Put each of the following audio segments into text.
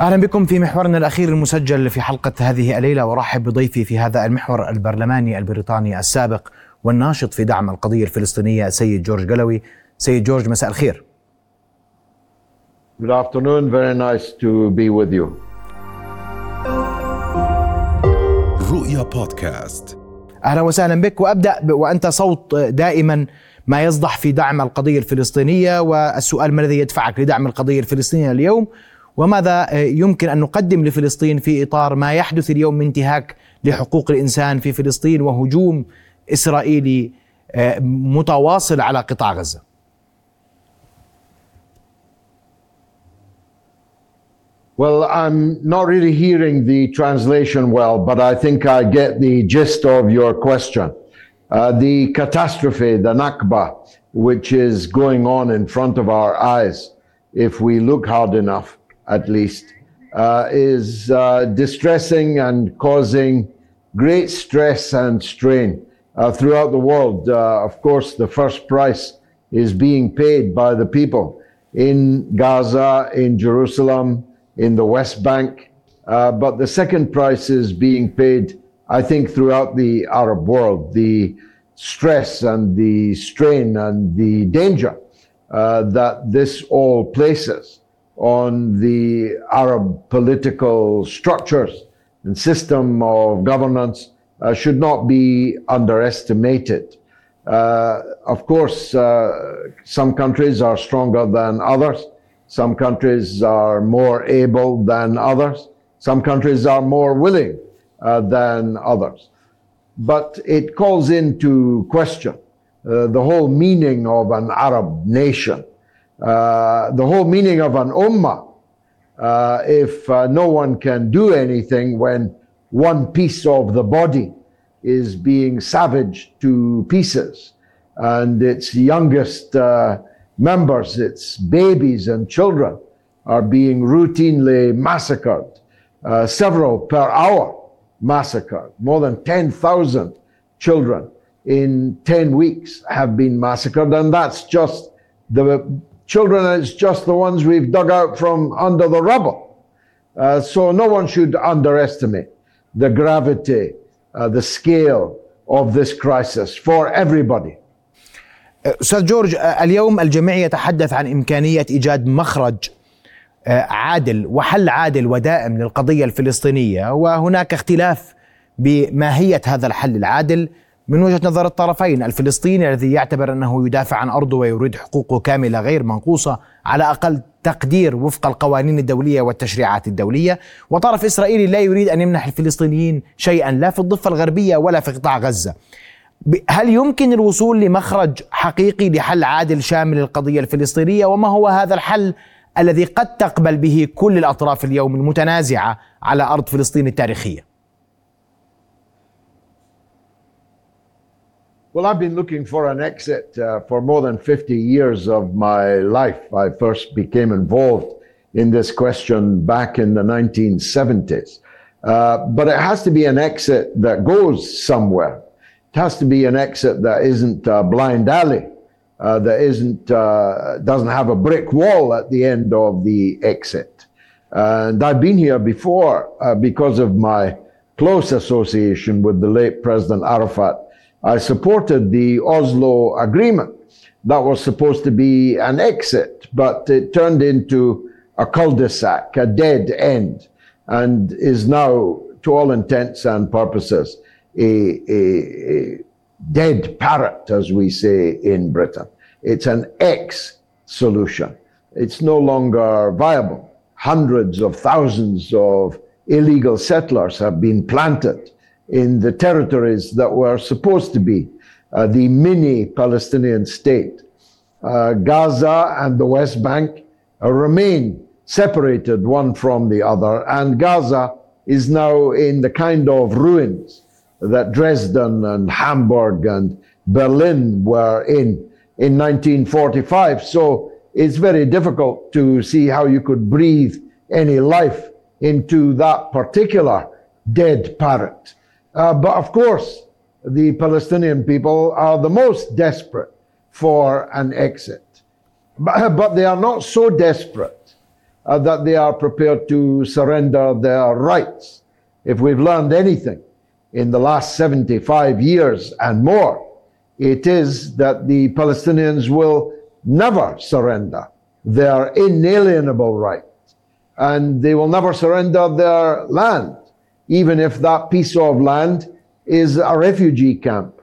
أهلا بكم في محورنا الأخير المسجل في حلقة هذه الليلة وارحب بضيفي في هذا المحور البرلماني البريطاني السابق والناشط في دعم القضية الفلسطينية السيد جورج قلوي. سيد جورج مساء الخير. Good afternoon. Very nice to be with you. رؤيا بودكاست أهلا وسهلا بك وأبدأ وأنت صوت دائما ما يصدح في دعم القضية الفلسطينية والسؤال ما الذي يدفعك لدعم القضية الفلسطينية اليوم وماذا يمكن ان نقدم لفلسطين في اطار ما يحدث اليوم من انتهاك لحقوق الانسان في فلسطين وهجوم اسرائيلي متواصل على قطاع غزه. Well, I'm not really hearing the translation well, but I think I get the gist of your question. Uh, the catastrophe, the Nakba, which is going on in front of our eyes, if we look hard enough, at least, uh, is uh, distressing and causing great stress and strain uh, throughout the world. Uh, of course, the first price is being paid by the people in Gaza, in Jerusalem, in the West Bank. Uh, but the second price is being paid, I think, throughout the Arab world. The stress and the strain and the danger uh, that this all places on the Arab political structures and system of governance uh, should not be underestimated. Uh, of course, uh, some countries are stronger than others. Some countries are more able than others. Some countries are more willing uh, than others. But it calls into question uh, the whole meaning of an Arab nation, uh, the whole meaning of an ummah. Uh, if uh, no one can do anything when one piece of the body is being savaged to pieces and its youngest uh, members, its babies and children, are being routinely massacred, uh, several per hour massacred. More than 10,000 children in 10 weeks have been massacred, and that's just the children, it's just the ones we've dug out from under the rubble. Uh, so no one should underestimate the gravity, uh, the scale of this crisis for everybody. استاذ جورج اليوم الجميع يتحدث عن امكانيه ايجاد مخرج عادل وحل عادل ودائم للقضيه الفلسطينيه وهناك اختلاف بماهيه هذا الحل العادل من وجهة نظر الطرفين الفلسطيني الذي يعتبر أنه يدافع عن أرضه ويريد حقوقه كاملة غير منقوصة على أقل تقدير وفق القوانين الدولية والتشريعات الدولية. وطرف إسرائيلي لا يريد أن يمنح الفلسطينيين شيئا لا في الضفة الغربية ولا في قطاع غزة. هل يمكن الوصول لمخرج حقيقي لحل عادل شامل للقضية الفلسطينية؟ وما هو هذا الحل الذي قد تقبل به كل الأطراف اليوم المتنازعة على أرض فلسطين التاريخية؟ Well, I've been looking for an exit uh, for more than 50 years of my life. I first became involved in this question back in the 1970s. Uh, but it has to be an exit that goes somewhere. It has to be an exit that isn't a blind alley, uh, that isn't uh, doesn't have a brick wall at the end of the exit. And I've been here before uh, because of my close association with the late President Arafat. I supported the Oslo Agreement. That was supposed to be an exit, but it turned into a cul-de-sac, a dead end, and is now, to all intents and purposes, a, a, a dead parrot, as we say in Britain. It's an ex solution. It's no longer viable. Hundreds of thousands of illegal settlers have been planted in the territories that were supposed to be uh, the mini Palestinian state. Uh, Gaza and the West Bank remain separated one from the other, and Gaza is now in the kind of ruins that Dresden and Hamburg and Berlin were in in 1945. So it's very difficult to see how you could breathe any life into that particular dead parrot. Uh, but of course, the Palestinian people are the most desperate for an exit. But, but they are not so desperate uh, that they are prepared to surrender their rights. If we've learned anything in the last 75 years and more, it is that the Palestinians will never surrender their inalienable rights and they will never surrender their land, even if that piece of land is a refugee camp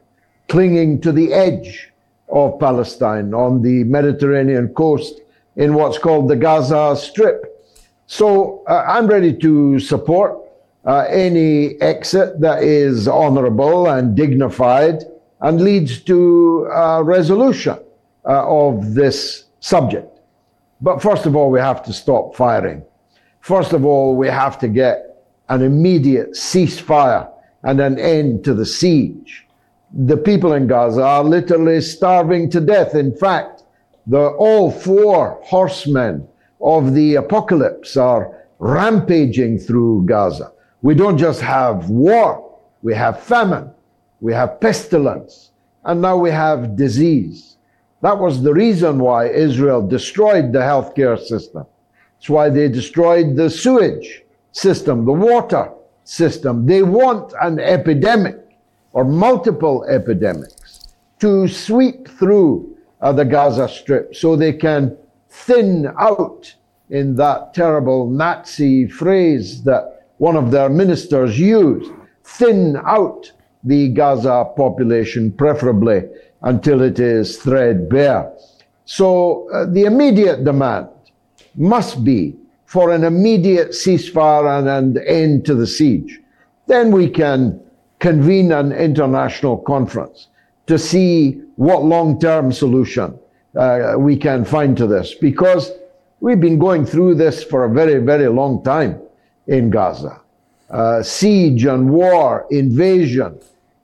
clinging to the edge of Palestine on the Mediterranean coast in what's called the Gaza Strip. So uh, I'm ready to support uh, any exit that is honorable and dignified and leads to a resolution uh, of this subject. But first of all, we have to stop firing. First of all, we have to get an immediate ceasefire and an end to the siege. The people in Gaza are literally starving to death. In fact, the all four horsemen of the apocalypse are rampaging through Gaza. We don't just have war, we have famine, we have pestilence, and now we have disease. That was the reason why Israel destroyed the healthcare system. It's why they destroyed the sewage system, the water system. They want an epidemic or multiple epidemics to sweep through uh, the Gaza Strip so they can thin out in that terrible Nazi phrase that one of their ministers used thin out the Gaza population, preferably until it is threadbare. So uh, the immediate demand must be for an immediate ceasefire and an end to the siege. Then we can convene an international conference to see what long term solution uh, we can find to this because we've been going through this for a very, very long time in Gaza. Uh, siege and war, invasion,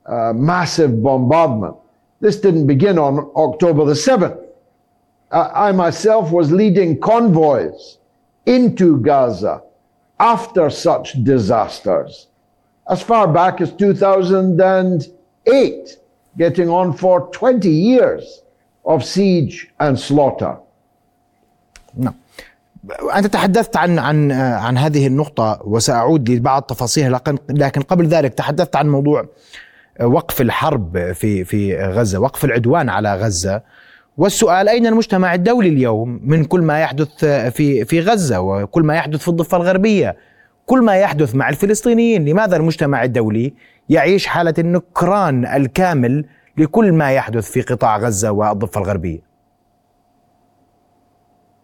uh, massive bombardment. This didn't begin on October the 7th. I myself was leading convoys into Gaza after such disasters. As far back as 2008, getting on for 20 years of siege and slaughter. نعم. أنت تحدثت عن عن عن هذه النقطة وسأعود لبعض تفاصيلها لكن قبل ذلك تحدثت عن موضوع وقف الحرب في في غزة، وقف العدوان على غزة. والسؤال أين المجتمع الدولي اليوم من كل ما يحدث في في غزة وكل ما يحدث في الضفة الغربية كل ما يحدث مع الفلسطينيين لماذا المجتمع الدولي يعيش حالة النكران الكامل لكل ما يحدث في قطاع غزة والضفة الغربية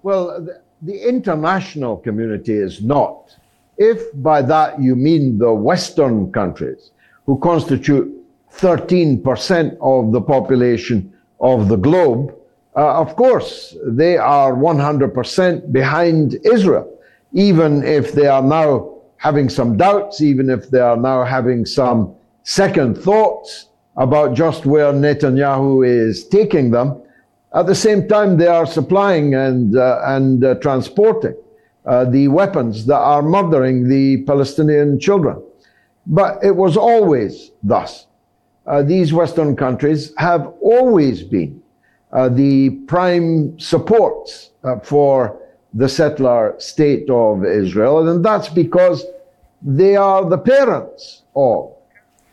Well, the international community is not. If by that you mean the Western countries, who constitute 13% of the population of the globe, uh, of course, they are 100% behind Israel, even if they are now having some doubts, even if they are now having some second thoughts about just where Netanyahu is taking them. At the same time, they are supplying and, uh, and uh, transporting uh, the weapons that are murdering the Palestinian children. But it was always thus. Uh, these Western countries have always been uh, the prime supports uh, for the settler state of Israel, and that's because they are the parents of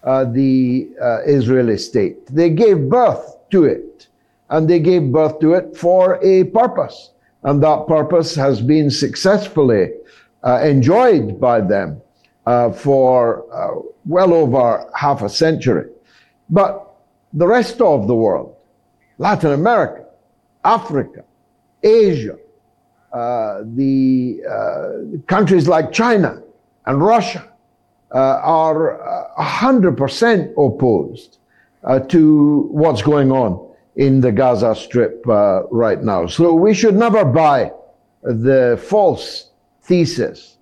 uh, the uh, Israeli state. They gave birth to it, and they gave birth to it for a purpose, and that purpose has been successfully uh, enjoyed by them for well over half a century. But the rest of the world, Latin America, Africa, Asia, uh, the uh, countries like China and Russia uh, are 100% opposed to what's going on in the Gaza Strip right now. So we should never buy the false thesis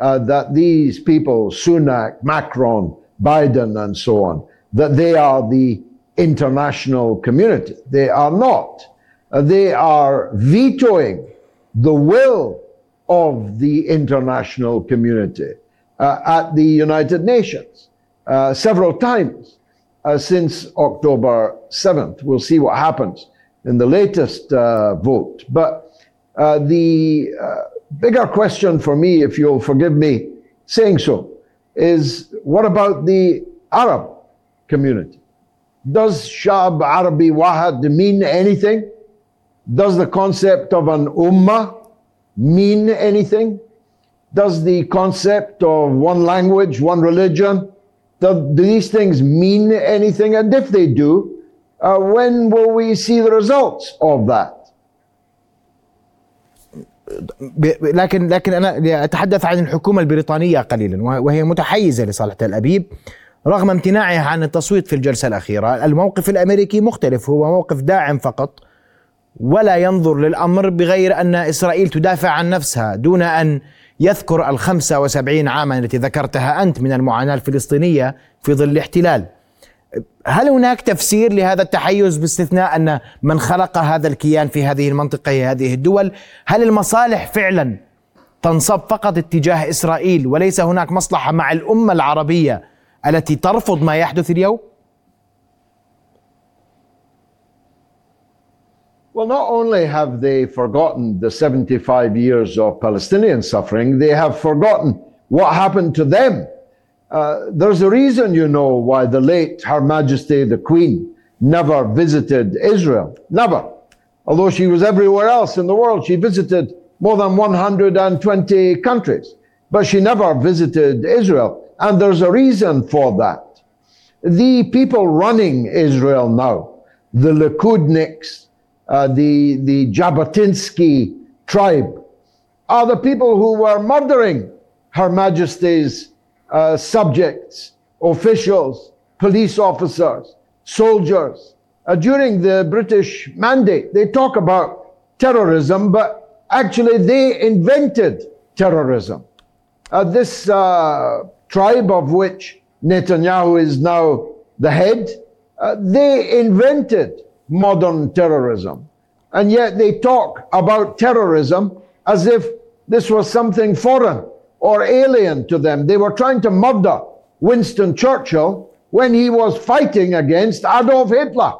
uh, that these people, Sunak, Macron, Biden, and so on, that they are the international community. They are not. Uh, they are vetoing the will of the international community uh, at the United Nations uh, several times uh, since October 7th. We'll see what happens in the latest uh, vote. But uh, the, bigger question for me, if you'll forgive me saying so, is what about the Arab community? Does Shab Arabi Wahad mean anything? Does the concept of an ummah mean anything? Does the concept of one language, one religion, do, do these things mean anything? And if they do, uh, when will we see the results of that? لكن لكن انا اتحدث عن الحكومه البريطانيه قليلا وهي متحيزه لصالح تل ابيب رغم امتناعها عن التصويت في الجلسة الأخيرة، الموقف الأمريكي مختلف هو موقف داعم فقط ولا ينظر للأمر بغير أن إسرائيل تدافع عن نفسها دون أن يذكر ال 75 عاما التي ذكرتها أنت من المعاناة الفلسطينية في ظل الاحتلال. هل هناك تفسير لهذا التحيز باستثناء أن من خلق هذا الكيان في هذه المنطقة هي هذه الدول؟ هل المصالح فعلا تنصب فقط اتجاه إسرائيل وليس هناك مصلحة مع الأمة العربية التي ترفض ما يحدث اليوم؟ Well, not only have they forgotten the 75 years of Palestinian suffering, they have forgotten what happened to them. Uh, there's a reason, you know, why the late Her Majesty the Queen never visited Israel. Never. Although she was everywhere else in the world, she visited more than 120 countries, but she never visited Israel. And there's a reason for that. The people running Israel now, the Likudniks, uh, the, the Jabotinsky tribe, are the people who were murdering Her Majesty's uh, subjects, officials, police officers, soldiers. Uh, during the British mandate, they talk about terrorism, but actually they invented terrorism. Uh, this uh, tribe of which Netanyahu is now the head, uh, they invented modern terrorism. And yet they talk about terrorism as if this was something foreign or alien to them. They were trying to murder Winston Churchill when he was fighting against Adolf Hitler.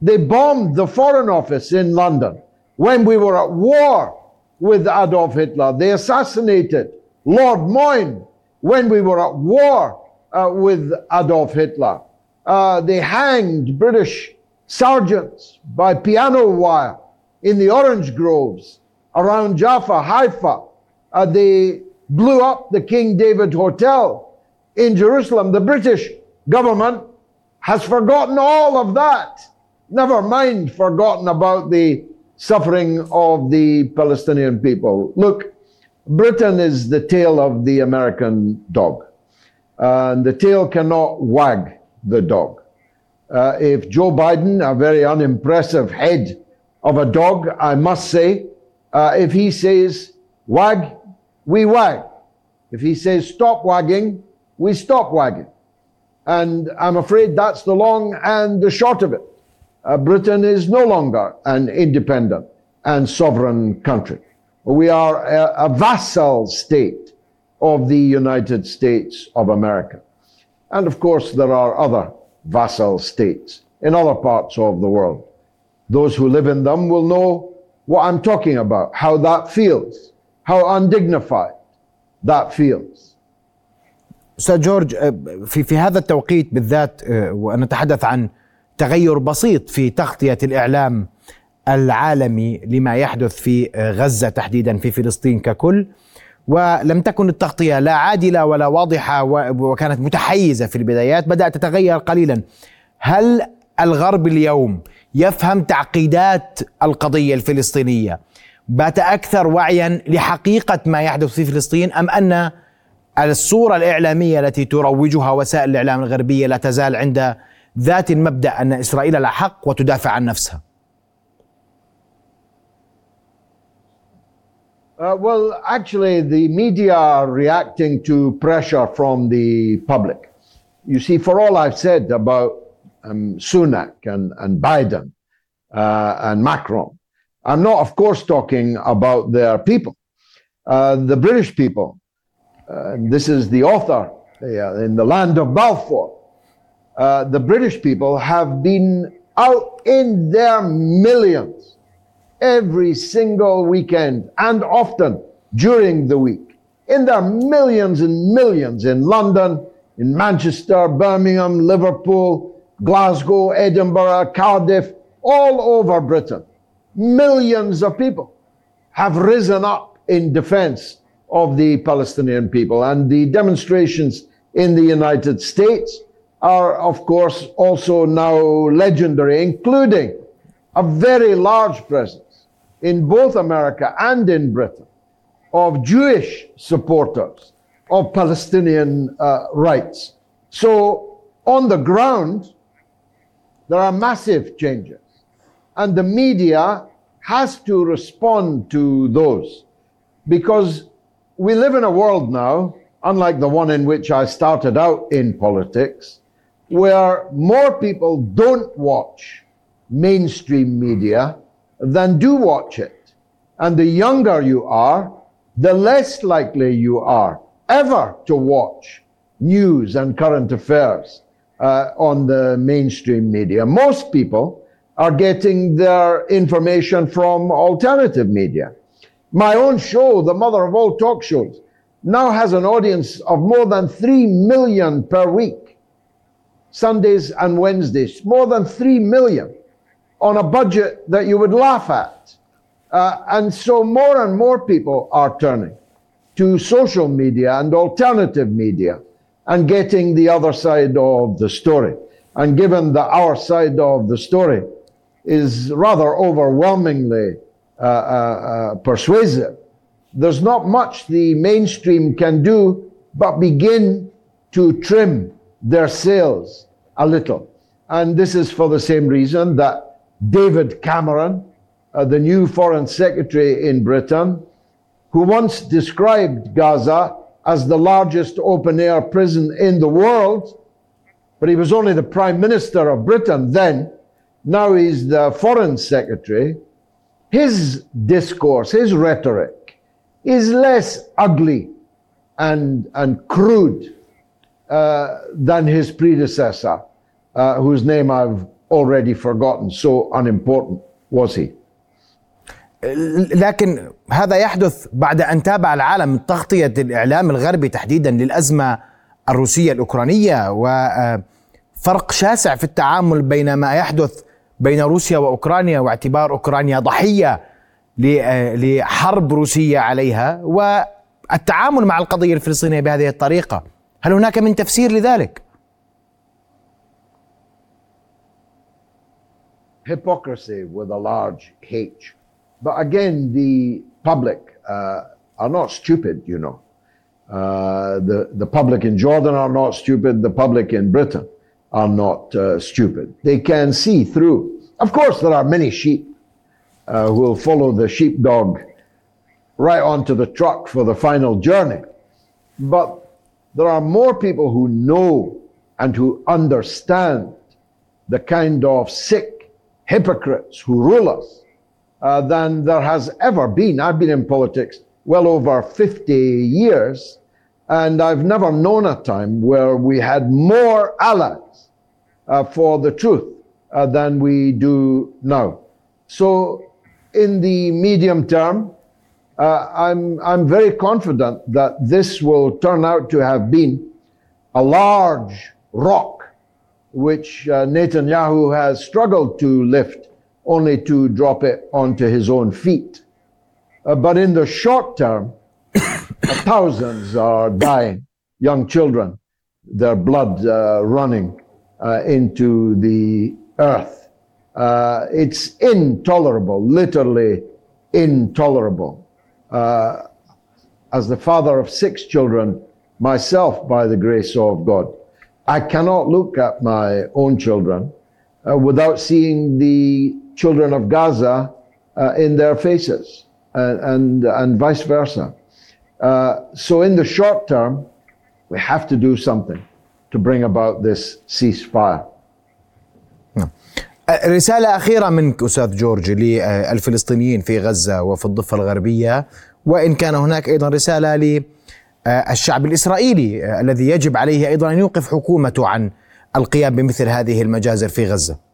They bombed the Foreign Office in London when we were at war with Adolf Hitler. They assassinated Lord Moyne when we were at war uh, with Adolf Hitler. Uh, they hanged British sergeants by piano wire in the orange groves around Jaffa, Haifa. Uh, they blew up the King David Hotel in Jerusalem. The British government has forgotten all of that. Never mind forgotten about the suffering of the Palestinian people. Look, Britain is the tail of the American dog. And the tail cannot wag the dog. Uh, if Joe Biden, a very unimpressive head of a dog, I must say, uh, if he says wag, we wag. If he says stop wagging, we stop wagging. And I'm afraid that's the long and the short of it. Uh, Britain is no longer an independent and sovereign country. We are a, a vassal state of the United States of America. And of course, there are other vassal states in other parts of the world. Those who live in them will know what I'm talking about, how that feels, how undignified that feels. استاذ جورج في في هذا التوقيت بالذات ونتحدث عن تغير بسيط في تغطيه الاعلام العالمي لما يحدث في غزة تحديدا في فلسطين ككل. ولم تكن التغطية لا عادلة ولا واضحة وكانت متحيزة في البدايات بدأت تتغير قليلا. هل الغرب اليوم يفهم تعقيدات القضية الفلسطينية بات أكثر وعيا لحقيقة ما يحدث في فلسطين أم أن الصورة الإعلامية التي تروجها وسائل الإعلام الغربية لا تزال عند ذات المبدأ أن إسرائيل لها حق وتدافع عن نفسها؟ Uh, well, actually, the media are reacting to pressure from the public. You see, for all I've said about um, Sunak and, and Biden uh, and Macron, I'm not, of course, talking about their people, uh, the British people. Uh, this is the author in the land of Balfour. Uh, the British people have been out in their millions every single weekend and often during the week. And there are millions and millions in London, in Manchester, Birmingham, Liverpool, Glasgow, Edinburgh, Cardiff, all over Britain. Millions of people have risen up in defense of the Palestinian people. And the demonstrations in the United States are, of course, also now legendary, including a very large presence in both America and in Britain of Jewish supporters of Palestinian uh, rights. So, on the ground, there are massive changes. And the media has to respond to those because we live in a world now, unlike the one in which I started out in politics, where more people don't watch mainstream media than do watch it. And the younger you are, the less likely you are ever to watch news and current affairs uh, on the mainstream media. Most people are getting their information from alternative media. My own show, the mother of all talk shows, now has an audience of more than 3 million per week. Sundays and Wednesdays, more than 3 million on a budget that you would laugh at. Uh, and so more and more people are turning to social media and alternative media and getting the other side of the story. And given that our side of the story is rather overwhelmingly uh, uh, uh, persuasive, there's not much the mainstream can do but begin to trim their sails a little. And this is for the same reason that David Cameron, uh, the new foreign secretary in Britain, who once described Gaza as the largest open air prison in the world, but he was only the prime minister of Britain then. Now he's the foreign secretary. His discourse, his rhetoric is less ugly and, and crude uh, than his predecessor, uh, whose name I've already forgotten. So unimportant was he. لكن هذا يحدث بعد أن تابع العالم تغطية الإعلام الغربي تحديدا للأزمة الروسية الأوكرانية وفرق شاسع في التعامل بين ما يحدث بين روسيا وأوكرانيا واعتبار أوكرانيا ضحية لحرب روسية عليها والتعامل مع القضية الفلسطينية بهذه الطريقة هل هناك من تفسير لذلك hypocrisy with a large H But again, the public uh, are not stupid, you know. Uh, the, the public in Jordan are not stupid. The public in Britain are not uh, stupid. They can see through. Of course, there are many sheep uh, who will follow the sheepdog right onto the truck for the final journey. But there are more people who know and who understand the kind of sick hypocrites who rule us uh, than there has ever been. I've been in politics well over 50 years, and I've never known a time where we had more allies uh, for the truth uh, than we do now. So, in the medium term, uh, I'm, I'm very confident that this will turn out to have been a large rock which uh, Netanyahu has struggled to lift only to drop it onto his own feet. Uh, but in the short term, thousands are dying, young children, their blood uh, running into the earth. It's intolerable, literally intolerable. Uh, as the father of six children, myself, by the grace of God, I cannot look at my own children uh, without seeing the children of Gaza uh, in their faces and, and, and vice versa. Uh, so, in the short term, we have to do something to bring about this ceasefire. رسالة أخيرة منك أستاذ جورج للفلسطينيين في غزة وفي الضفة الغربية وإن كان هناك أيضا رسالة للشعب الإسرائيلي الذي يجب عليه أيضا أن يوقف حكومته عن القيام بمثل هذه المجازر في غزة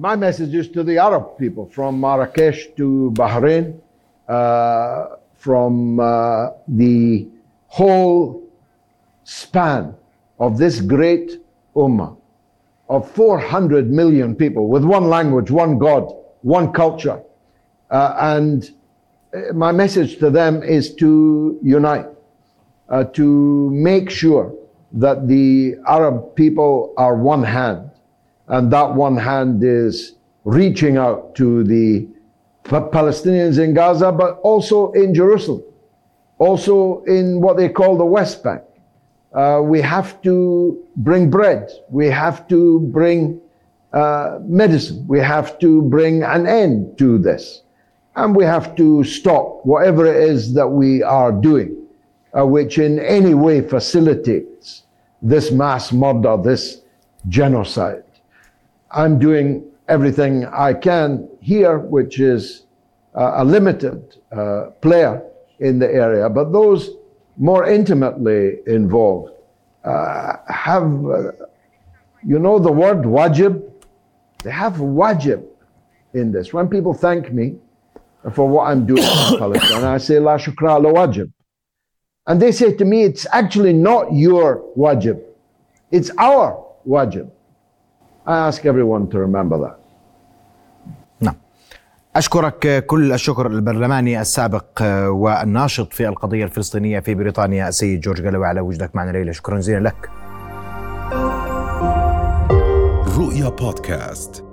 my message is to the Arab people from Marrakesh to Bahrain, uh, from uh, the whole span of this great ummah of 400 million people with one language, one God, one culture. Uh, and uh, my message to them is to unite, uh, to make sure that the Arab people are one hand, and that one hand is reaching out to the Palestinians in Gaza, but also in Jerusalem, also in what they call the West Bank. Uh, we have to bring bread. We have to bring uh, medicine. We have to bring an end to this. And we have to stop whatever it is that we are doing, uh, which in any way facilitates this mass murder, this genocide. I'm doing everything I can here, which is uh, a limited uh, player in the area, but those more intimately involved uh, have, uh, you know, the word wajib? They have wajib in this. When people thank me for what I'm doing in Palestine, I say, La shukra la wajib. And they say to me, it's actually not your wajib, it's our wajib. I ask everyone to remember that. نعم أشكرك كل الشكر البرلماني السابق والناشط في القضية الفلسطينية في بريطانيا السيد جورج قلوي على وجودك معنا ليلة شكرا جزيلا لك رؤيا بودكاست